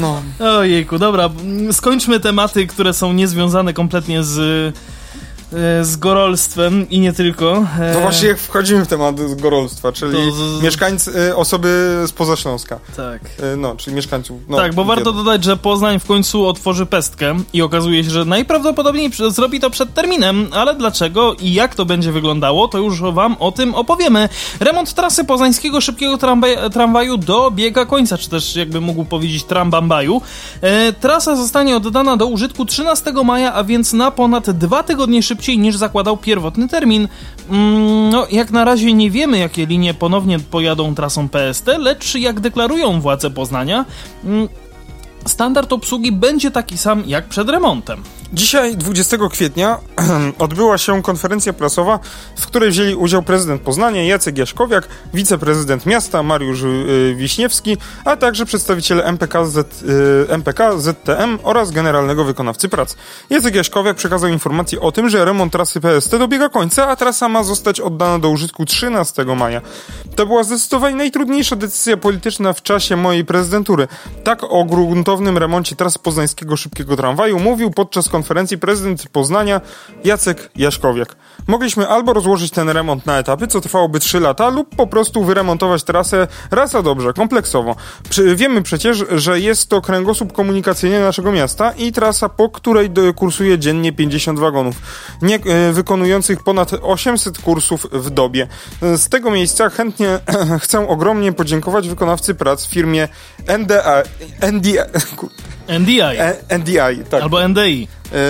Speaker 2: No.
Speaker 1: Ojejku, dobra, skończmy tematy, które są niezwiązane kompletnie z z gorolstwem i nie tylko.
Speaker 2: E, no właśnie jak wchodzimy w temat gorolstwa, czyli z... mieszkańcy, e, osoby spoza Śląska.
Speaker 1: Tak.
Speaker 2: No, czyli mieszkańców.
Speaker 1: No, tak, bo warto dodać, że Poznań w końcu otworzy pestkę i okazuje się, że najprawdopodobniej zrobi to przed terminem, ale dlaczego i jak to będzie wyglądało, to już wam o tym opowiemy. Remont trasy poznańskiego szybkiego tramwaju dobiega końca, czy też jakby mógł powiedzieć trambambaju. E, trasa zostanie oddana do użytku 13 maja, a więc na ponad dwa tygodnie szybciej szybciej niż zakładał pierwotny termin. Mm, no, jak na razie nie wiemy, jakie linie ponownie pojadą trasą PST, lecz jak deklarują władze Poznania, mm, standard obsługi będzie taki sam jak przed remontem.
Speaker 2: Dzisiaj, 20 kwietnia, odbyła się konferencja prasowa, w której wzięli udział prezydent Poznania Jacek Jaśkowiak, wiceprezydent miasta Mariusz y, Wiśniewski, a także przedstawiciele MPK, Z, y, MPK, ZTM oraz generalnego wykonawcy prac. Jacek Jaśkowiak przekazał informację o tym, że remont trasy PST dobiega końca, a trasa ma zostać oddana do użytku 13 maja. To była zdecydowanie najtrudniejsza decyzja polityczna w czasie mojej prezydentury. Tak o gruntownym remoncie trasy poznańskiego szybkiego tramwaju mówił podczas konferencji prezydent Poznania Jacek Jaszkowiak. Mogliśmy albo rozłożyć ten remont na etapy, co trwałoby 3 lata, lub po prostu wyremontować trasę raz a dobrze, kompleksowo. wiemy przecież, że jest to kręgosłup komunikacyjny naszego miasta i trasa, po której kursuje dziennie 50 wagonów, nie, e, wykonujących ponad 800 kursów w dobie. Z tego miejsca chętnie chcę ogromnie podziękować wykonawcy prac firmie NDA, NDI,
Speaker 1: NDI.
Speaker 2: NDI, tak.
Speaker 1: Albo NDI.
Speaker 2: E,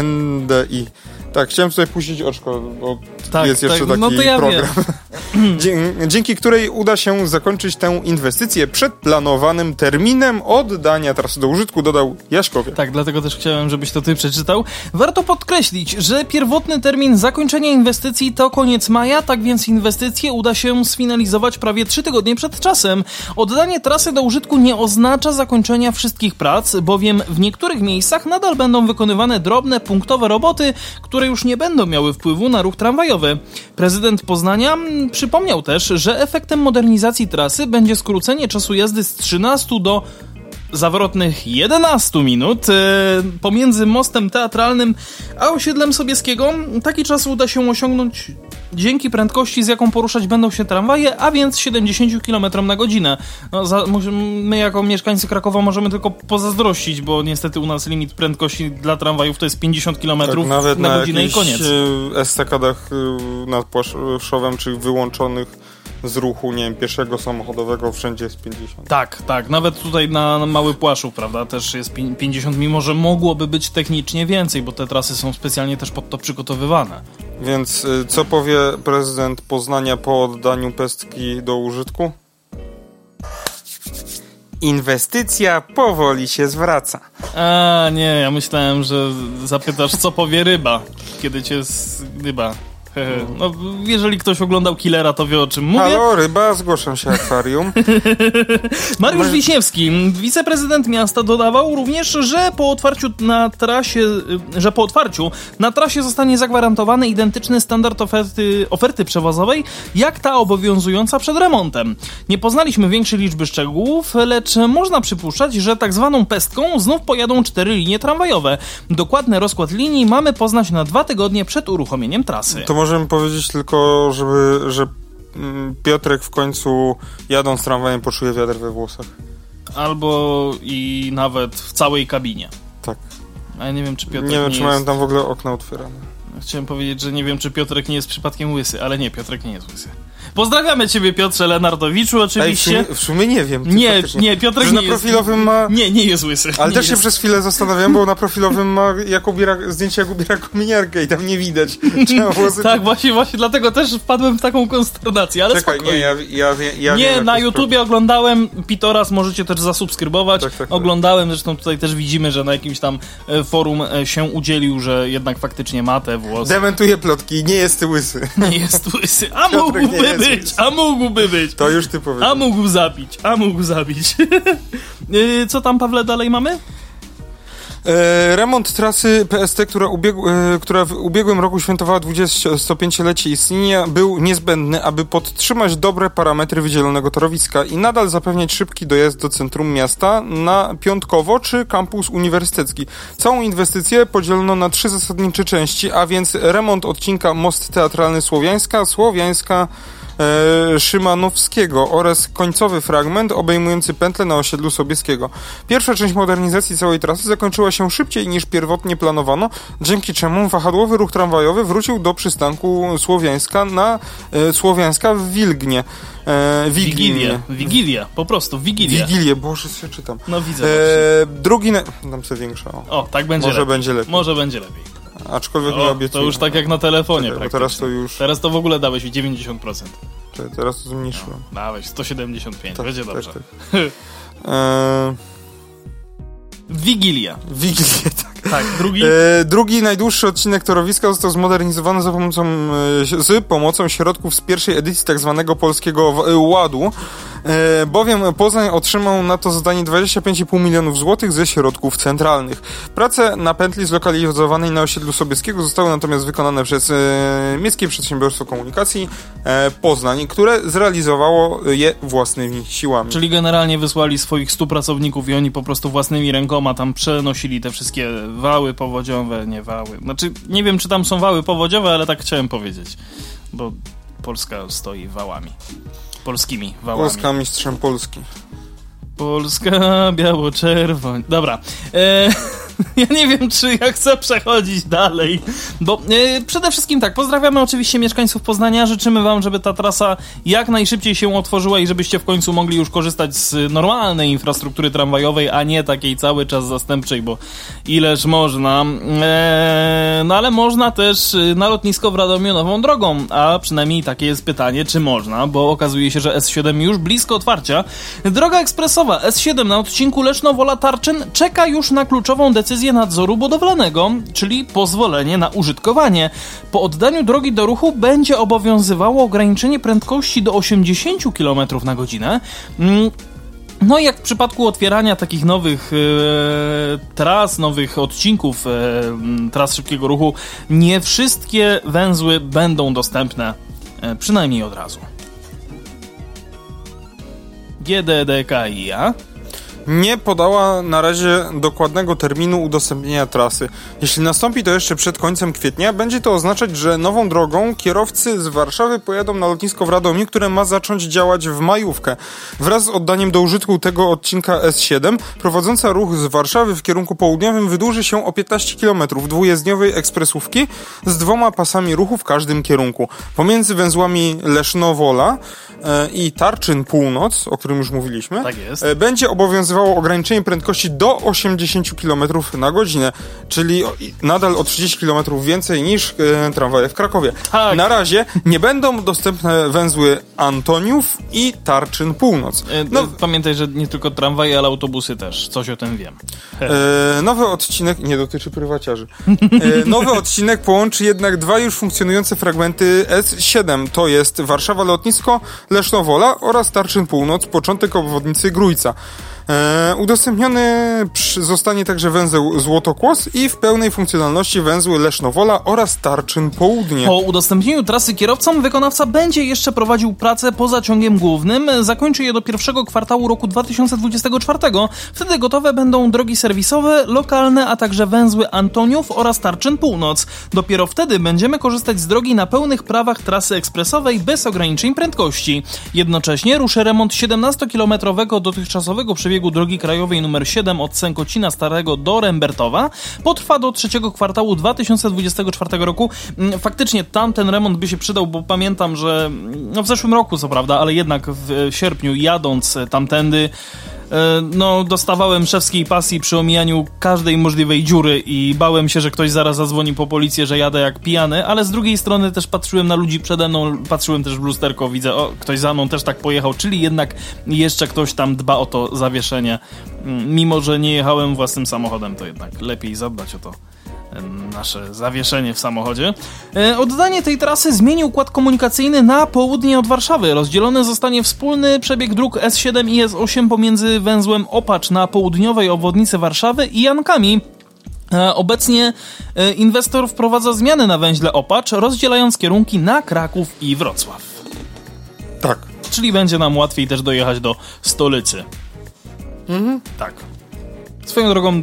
Speaker 2: NDI. Tak, chciałem tutaj puścić oczko, bo tak, jest jeszcze
Speaker 1: tak,
Speaker 2: taki no
Speaker 1: ja
Speaker 2: program. Dzięki której uda się zakończyć tę inwestycję przed planowanym terminem oddania trasy do użytku, dodał Jaśkowie.
Speaker 1: Tak, dlatego też chciałem, żebyś to ty przeczytał. Warto podkreślić, że pierwotny termin zakończenia inwestycji to koniec maja, tak więc inwestycję uda się sfinalizować prawie trzy tygodnie przed czasem. Oddanie trasy do użytku nie oznacza zakończenia wszystkich prac, bowiem w niektórych miejscach nadal będą wykonywane drobne, punktowe roboty, które już nie będą miały wpływu na ruch tramwajowy. Prezydent Poznania przypomniał też, że efektem modernizacji trasy będzie skrócenie czasu jazdy z 13 do zawrotnych 11 minut e, pomiędzy mostem teatralnym a osiedlem Sobieskiego. Taki czas uda się osiągnąć dzięki prędkości, z jaką poruszać będą się tramwaje, a więc 70 km na godzinę. No, za, my jako mieszkańcy Krakowa możemy tylko pozazdrościć, bo niestety u nas limit prędkości dla tramwajów to jest 50 km tak,
Speaker 2: nawet
Speaker 1: na,
Speaker 2: na
Speaker 1: godzinę i koniec.
Speaker 2: E, estakadach e, nad Płaszowem, czy wyłączonych z ruchu, nie wiem, pieszego, samochodowego, wszędzie jest 50.
Speaker 1: Tak, tak. Nawet tutaj na, na Mały Płaszów, prawda, też jest 50, mimo że mogłoby być technicznie więcej, bo te trasy są specjalnie też pod to przygotowywane.
Speaker 2: Więc y, co powie prezydent Poznania po oddaniu pestki do użytku? Inwestycja powoli się zwraca.
Speaker 1: A nie, ja myślałem, że zapytasz, co powie ryba, kiedy cię ryba no, jeżeli ktoś oglądał Killera, to wie o czym mówię.
Speaker 2: Halo, ryba, zgłaszam się akwarium.
Speaker 1: Mariusz My... Wiśniewski, wiceprezydent miasta, dodawał również, że po otwarciu na trasie, że po otwarciu na trasie zostanie zagwarantowany identyczny standard oferty, oferty przewozowej, jak ta obowiązująca przed remontem. Nie poznaliśmy większej liczby szczegółów, lecz można przypuszczać, że tak zwaną pestką znów pojadą cztery linie tramwajowe. Dokładny rozkład linii mamy poznać na dwa tygodnie przed uruchomieniem trasy.
Speaker 2: To możemy powiedzieć tylko, żeby, że mm, Piotrek w końcu jadąc tramwajem poczuje wiatr we włosach.
Speaker 1: Albo i nawet w całej kabinie.
Speaker 2: Tak.
Speaker 1: A ja nie wiem, czy Piotrek
Speaker 2: Nie wiem,
Speaker 1: nie
Speaker 2: czy
Speaker 1: jest...
Speaker 2: mają tam w ogóle okna otwierane.
Speaker 1: Chciałem powiedzieć, że nie wiem, czy Piotrek nie jest przypadkiem łysy, ale nie, Piotrek nie jest łysy. Pozdrawiamy ciebie, Piotrze Lenardowiczu,
Speaker 2: Ej, w,
Speaker 1: oczywiście.
Speaker 2: sumie, w sumie nie wiem.
Speaker 1: Nie,
Speaker 2: faktycznie.
Speaker 1: nie, Piotrek
Speaker 2: Że
Speaker 1: nie
Speaker 2: na
Speaker 1: jest-
Speaker 2: profilowym ma...
Speaker 1: Nie, nie jest łysy.
Speaker 2: Ale
Speaker 1: nie
Speaker 2: też się
Speaker 1: jest.
Speaker 2: przez chwilę zastanawiałem, bo na profilowym ma Jakubiera, zdjęcie Jakubiera kominiarkę i tam nie widać. Włosy...
Speaker 1: Tak, właśnie, właśnie dlatego też wpadłem w taką konsternację, ale
Speaker 2: Czekaj,
Speaker 1: spokojnie.
Speaker 2: nie, ja, ja, ja, ja
Speaker 1: nie,
Speaker 2: wiem,
Speaker 1: na YouTubie oglądałem, Pitoras możecie też zasubskrybować.
Speaker 2: Tak, tak, tak.
Speaker 1: Oglądałem, zresztą tutaj też widzimy, że na jakimś tam e, forum e, się udzielił, że jednak faktycznie ma te włosy.
Speaker 2: Dementuję plotki, nie jest łysy.
Speaker 1: Nie jest łysy. A
Speaker 2: Piotrek
Speaker 1: mógłby być,
Speaker 2: łysy.
Speaker 1: a mógłby być.
Speaker 2: To już ty powiedz.
Speaker 1: A mógł zabić, a mógł zabić. Y, Co tam, Pawle, dalej mamy?
Speaker 2: E, remont trasy PST, która, e, która w ubiegłym roku świętowała 25-lecie istnienia, był niezbędny, aby podtrzymać dobre parametry wydzielonego torowiska i nadal zapewniać szybki dojazd do centrum miasta na Piątkowo czy kampus uniwersytecki. Całą inwestycję podzielono na trzy zasadnicze części, a więc remont odcinka Most Teatralny Słowiańska, Słowiańska Szymanowskiego oraz końcowy fragment obejmujący pętlę na osiedlu Sobieskiego. Pierwsza część modernizacji całej trasy zakończyła się szybciej niż pierwotnie planowano, dzięki czemu wahadłowy ruch tramwajowy wrócił do przystanku Słowiańska na e, Słowiańska w Wilgnie. E,
Speaker 1: Wigilia.
Speaker 2: Wiglinie.
Speaker 1: Wigilia, po prostu, Wigilia.
Speaker 2: Wigilię, boże, się czytam.
Speaker 1: No widzę.
Speaker 2: E, drugi... Na... Dam sobie większa, o.
Speaker 1: O, tak będzie
Speaker 2: Może
Speaker 1: lepiej.
Speaker 2: będzie lepiej.
Speaker 1: Może będzie lepiej.
Speaker 2: Aczkolwiek nie
Speaker 1: O,
Speaker 2: obiecuję.
Speaker 1: to już tak jak na telefonie
Speaker 2: Czekaj, teraz to już...
Speaker 1: Teraz to w ogóle dałeś 90%.
Speaker 2: Czekaj, teraz to zmniejszyłem.
Speaker 1: Dałeś 175,
Speaker 2: Tak,
Speaker 1: będzie
Speaker 2: tak,
Speaker 1: dobrze.
Speaker 2: tak. E,
Speaker 1: Wigilia.
Speaker 2: Wigilię, tak.
Speaker 1: Tak, drugi.
Speaker 2: E, drugi najdłuższy odcinek torowiska został zmodernizowany za pomocą, e, z pomocą środków z pierwszej edycji tak zwanego polskiego ładu, bowiem Poznań otrzymał na to zadanie 25,5 milionów złotych ze środków centralnych. Prace na pętli zlokalizowanej na osiedlu Sobieskiego zostały natomiast wykonane przez e, Miejskie Przedsiębiorstwo Komunikacji e, Poznań, które zrealizowało je własnymi siłami.
Speaker 1: Czyli generalnie wysłali swoich 100 pracowników i oni po prostu własnymi rękoma tam przenosili te wszystkie wały powodziowe, nie wały. Znaczy, nie wiem, czy tam są wały powodziowe, ale tak chciałem powiedzieć. Bo Polska stoi wałami. Polskimi wałami.
Speaker 2: Polska mistrzem Polski.
Speaker 1: Polska, biało-czerwoń. Dobra. E, ja nie wiem, czy ja chcę przechodzić dalej. Bo e, przede wszystkim tak, pozdrawiamy oczywiście mieszkańców Poznania. Życzymy wam, żeby ta trasa jak najszybciej się otworzyła i żebyście w końcu mogli już korzystać z normalnej infrastruktury tramwajowej, a nie takiej cały czas zastępczej, bo ileż można. E, no ale można też y, na lotnisko w Radomiu nową drogą, a przynajmniej takie jest pytanie, czy można, bo okazuje się, że S7 już blisko otwarcia. Droga ekspresowa S7 na odcinku Leszno-Wola-Tarczyn czeka już na kluczową decyzję nadzoru budowlanego, czyli pozwolenie na użytkowanie. Po oddaniu drogi do ruchu będzie obowiązywało ograniczenie prędkości do 80 km na godzinę. Mm, no i jak w przypadku otwierania takich nowych e, tras, nowych odcinków e, m, tras szybkiego ruchu, nie wszystkie węzły będą dostępne, e, przynajmniej od razu. GDDKiA
Speaker 2: nie podała na razie dokładnego terminu udostępnienia trasy. Jeśli nastąpi to jeszcze przed końcem kwietnia, będzie to oznaczać, że nową drogą kierowcy z Warszawy pojadą na lotnisko w Radomiu, które ma zacząć działać w majówkę. Wraz z oddaniem do użytku tego odcinka S7, prowadząca ruch z Warszawy w kierunku południowym wydłuży się o 15 km dwujezdniowej ekspresówki z dwoma pasami ruchu w każdym kierunku. Pomiędzy węzłami Leszno-Wola e, i Tarczyn Północ, o którym już mówiliśmy,
Speaker 1: Tak
Speaker 2: e, będzie obowiązywało ograniczenie prędkości do 80 km na godzinę, czyli nadal o 30 km więcej niż e, tramwaje w Krakowie.
Speaker 1: Tak.
Speaker 2: Na razie nie będą dostępne węzły Antoniów i Tarczyn Północ.
Speaker 1: E,
Speaker 2: No,
Speaker 1: e, Pamiętaj, że nie tylko tramwaje, ale autobusy też. Coś o tym wiem.
Speaker 2: E, nowy odcinek nie dotyczy prywaciarzy. E, nowy odcinek połączy jednak dwa już funkcjonujące fragmenty S7. To jest Warszawa Lotnisko, Leszno-Wola oraz Tarczyn Północ, początek obwodnicy Grójca. E, udostępniony zostanie także węzeł Złotokłos i w pełnej funkcjonalności węzły Leszno-Wola oraz Tarczyn Południe.
Speaker 1: Po udostępnieniu trasy kierowcom wykonawca będzie jeszcze prowadził pracę poza ciągiem głównym. Zakończy je do pierwszego kwartału roku 2024. Wtedy gotowe będą drogi serwisowe, lokalne, a także węzły Antoniów oraz Tarczyn Północ. Dopiero wtedy będziemy korzystać z drogi na pełnych prawach trasy ekspresowej bez ograniczeń prędkości. Jednocześnie ruszy remont 17-kilometrowego dotychczasowego przebiegu przebiegu drogi krajowej nr 7 od Sękocina Starego do Rembertowa potrwa do trzeciego kwartału 2024 roku. Mm, Faktycznie tamten remont by się przydał, bo pamiętam, że mm, no w zeszłym roku co prawda, ale jednak w sierpniu jadąc tamtędy E, no, dostawałem szewskiej pasji przy omijaniu każdej możliwej dziury i bałem się, że ktoś zaraz zadzwoni po policję, że jadę jak pijany, ale z drugiej strony też patrzyłem na ludzi przede mną, patrzyłem też w lusterko, widzę, o, ktoś za mną też tak pojechał, czyli jednak jeszcze ktoś tam dba o to zawieszenie. Mm, mimo, że nie jechałem własnym samochodem, to jednak lepiej zadbać o to nasze zawieszenie w samochodzie. E, oddanie tej trasy zmieni układ komunikacyjny na południe od Warszawy. Rozdzielony zostanie wspólny przebieg dróg S7 i S8 pomiędzy węzłem Opacz na południowej obwodnicy Warszawy i Jankami. E, obecnie e, inwestor wprowadza zmiany na węźle Opacz, rozdzielając kierunki na Kraków i Wrocław.
Speaker 2: Tak.
Speaker 1: Czyli będzie nam łatwiej też dojechać do stolicy. Mhm. Tak. Swoją drogą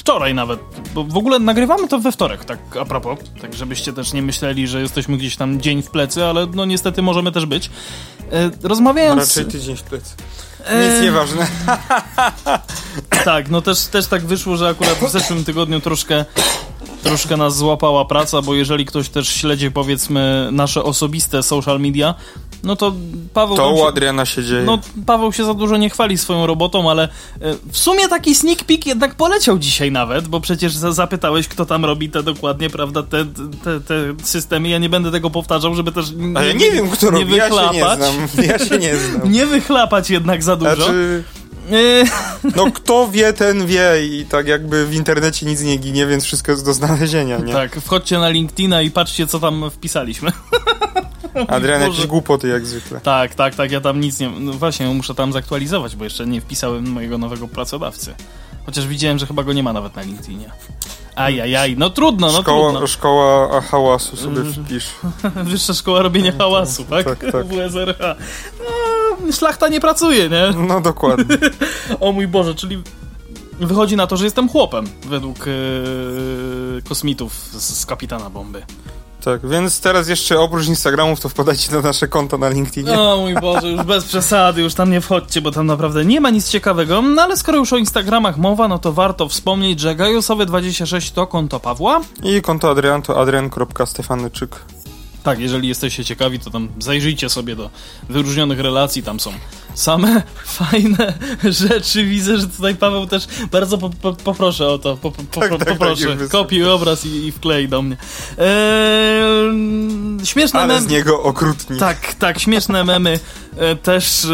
Speaker 1: wczoraj nawet, bo w ogóle nagrywamy to we wtorek, tak a propos, tak żebyście też nie myśleli, że jesteśmy gdzieś tam dzień w plecy, ale no niestety możemy też być. E, rozmawiając...
Speaker 2: Raczej tydzień w plecy. Nic e... nieważne.
Speaker 1: tak, no też, też tak wyszło, że akurat w zeszłym tygodniu troszkę troszkę nas złapała praca, bo jeżeli ktoś też śledzi powiedzmy nasze osobiste social media, no to Paweł...
Speaker 2: To u Adriana się dzieje.
Speaker 1: No, Paweł się za dużo nie chwali swoją robotą, ale e, w sumie taki sneak peek jednak poleciał dzisiaj nawet, bo przecież zapytałeś, kto tam robi te dokładnie, prawda, te, te, te systemy. Ja nie będę tego powtarzał, żeby też
Speaker 2: nie, nie wiem, kto nie robi, wychlapać. ja się nie znam. Ja się nie znam.
Speaker 1: nie wychlapać jednak za dużo. Znaczy...
Speaker 2: No kto wie, ten wie i tak jakby w internecie nic nie ginie, więc wszystko jest do znalezienia, nie?
Speaker 1: Tak, wchodźcie na LinkedIna i patrzcie, co tam wpisaliśmy.
Speaker 2: Adrian, jakieś głupoty jak zwykle.
Speaker 1: Tak, tak, tak, ja tam nic nie... No właśnie, muszę tam zaktualizować, bo jeszcze nie wpisałem mojego nowego pracodawcy. Chociaż widziałem, że chyba go nie ma nawet na LinkedInie. Ajajaj, no trudno, no
Speaker 2: szkoła,
Speaker 1: trudno.
Speaker 2: Szkoła hałasu sobie wpisz.
Speaker 1: Wyższa szkoła robienia hałasu, tak? Tak, tak. WSRH. No, szlachta nie pracuje, nie?
Speaker 2: No dokładnie.
Speaker 1: o mój Boże, czyli wychodzi na to, że jestem chłopem według yy, kosmitów z, z Kapitana Bomby.
Speaker 2: Tak, więc teraz jeszcze oprócz Instagramów to wpadajcie na nasze konto na LinkedInie.
Speaker 1: O mój Boże, już bez przesady, już tam nie wchodźcie, bo tam naprawdę nie ma nic ciekawego. No ale skoro już o Instagramach mowa, no to warto wspomnieć, że Gajusowe26 to konto Pawła.
Speaker 2: I konto Adrian to adrian.stefanyczyk.
Speaker 1: Tak, jeżeli jesteście ciekawi, to tam zajrzyjcie sobie do wyróżnionych relacji, tam są same fajne rzeczy. Widzę, że tutaj Paweł też bardzo po, po, poproszę o to. Po, po, tak, tak, poproszę. Tak, Kopiuj obraz i, i wklej do mnie. Eee, śmieszne
Speaker 2: Ale memy. z niego okrutnie.
Speaker 1: Tak, tak, śmieszne memy e, też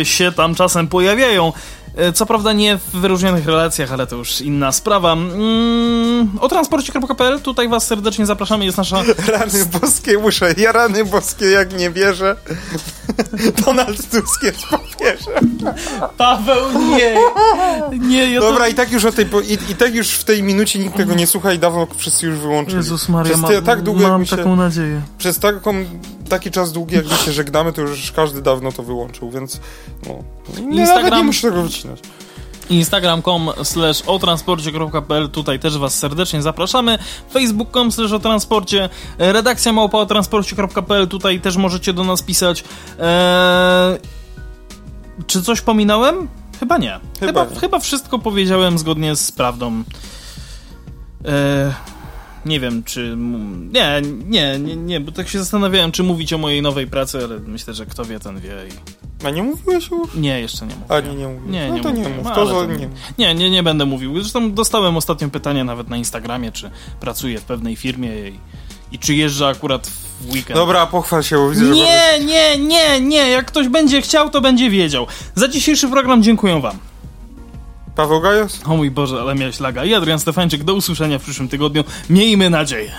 Speaker 1: e, się tam czasem pojawiają. E, co prawda nie w wyróżnionych relacjach, ale to już inna sprawa. Mm, o transporcie.pl tutaj was serdecznie zapraszamy, jest nasza...
Speaker 2: Rany boskie, muszę, ja rany boskie jak nie wierzę. Donald Tusk jest po
Speaker 1: Paweł, nie! nie
Speaker 2: ja Dobra, to... i tak już o tej, i, i, tak już w tej minucie nikt tego nie słucha i dawno wszyscy już wyłączyli.
Speaker 1: Jezus Maria, Przez te, tak długo, mam taką nadzieję.
Speaker 2: Przez taką, taki czas długi, jak my się żegnamy, to już każdy dawno to wyłączył, więc no, nie, Instagram... nie muszę tego wycinać
Speaker 1: instagram.com slash otransporcie.pl tutaj też was serdecznie zapraszamy facebook.com slash otransporcie redakcja małpa otransporcie.pl tutaj też możecie do nas pisać eee, czy coś pominąłem? Chyba nie. Chyba, chyba, chyba wszystko powiedziałem zgodnie z prawdą. Eee, nie wiem, czy. Nie, nie, nie, nie, bo tak się zastanawiałem, czy mówić o mojej nowej pracy, ale myślę, że kto wie, ten wie. I...
Speaker 2: A nie mówiłeś już?
Speaker 1: Nie, jeszcze nie mówiłem.
Speaker 2: A nie, nie mówiłem.
Speaker 1: Nie,
Speaker 2: no
Speaker 1: nie
Speaker 2: to
Speaker 1: mówiłem.
Speaker 2: nie mów. To, to
Speaker 1: nie. nie, nie, nie będę mówił. Zresztą dostałem ostatnio pytanie nawet na Instagramie, czy pracuję w pewnej firmie i, i czy jeżdżę akurat w weekend.
Speaker 2: Dobra, pochwal się, bo widzę,
Speaker 1: Nie, że... nie, nie, nie. Jak ktoś będzie chciał, to będzie wiedział. Za dzisiejszy program dziękuję wam.
Speaker 2: Paweł Gajos?
Speaker 1: O mój Boże, ale miałeś laga. I Adrian Stefańczyk, do usłyszenia w przyszłym tygodniu. Miejmy nadzieję.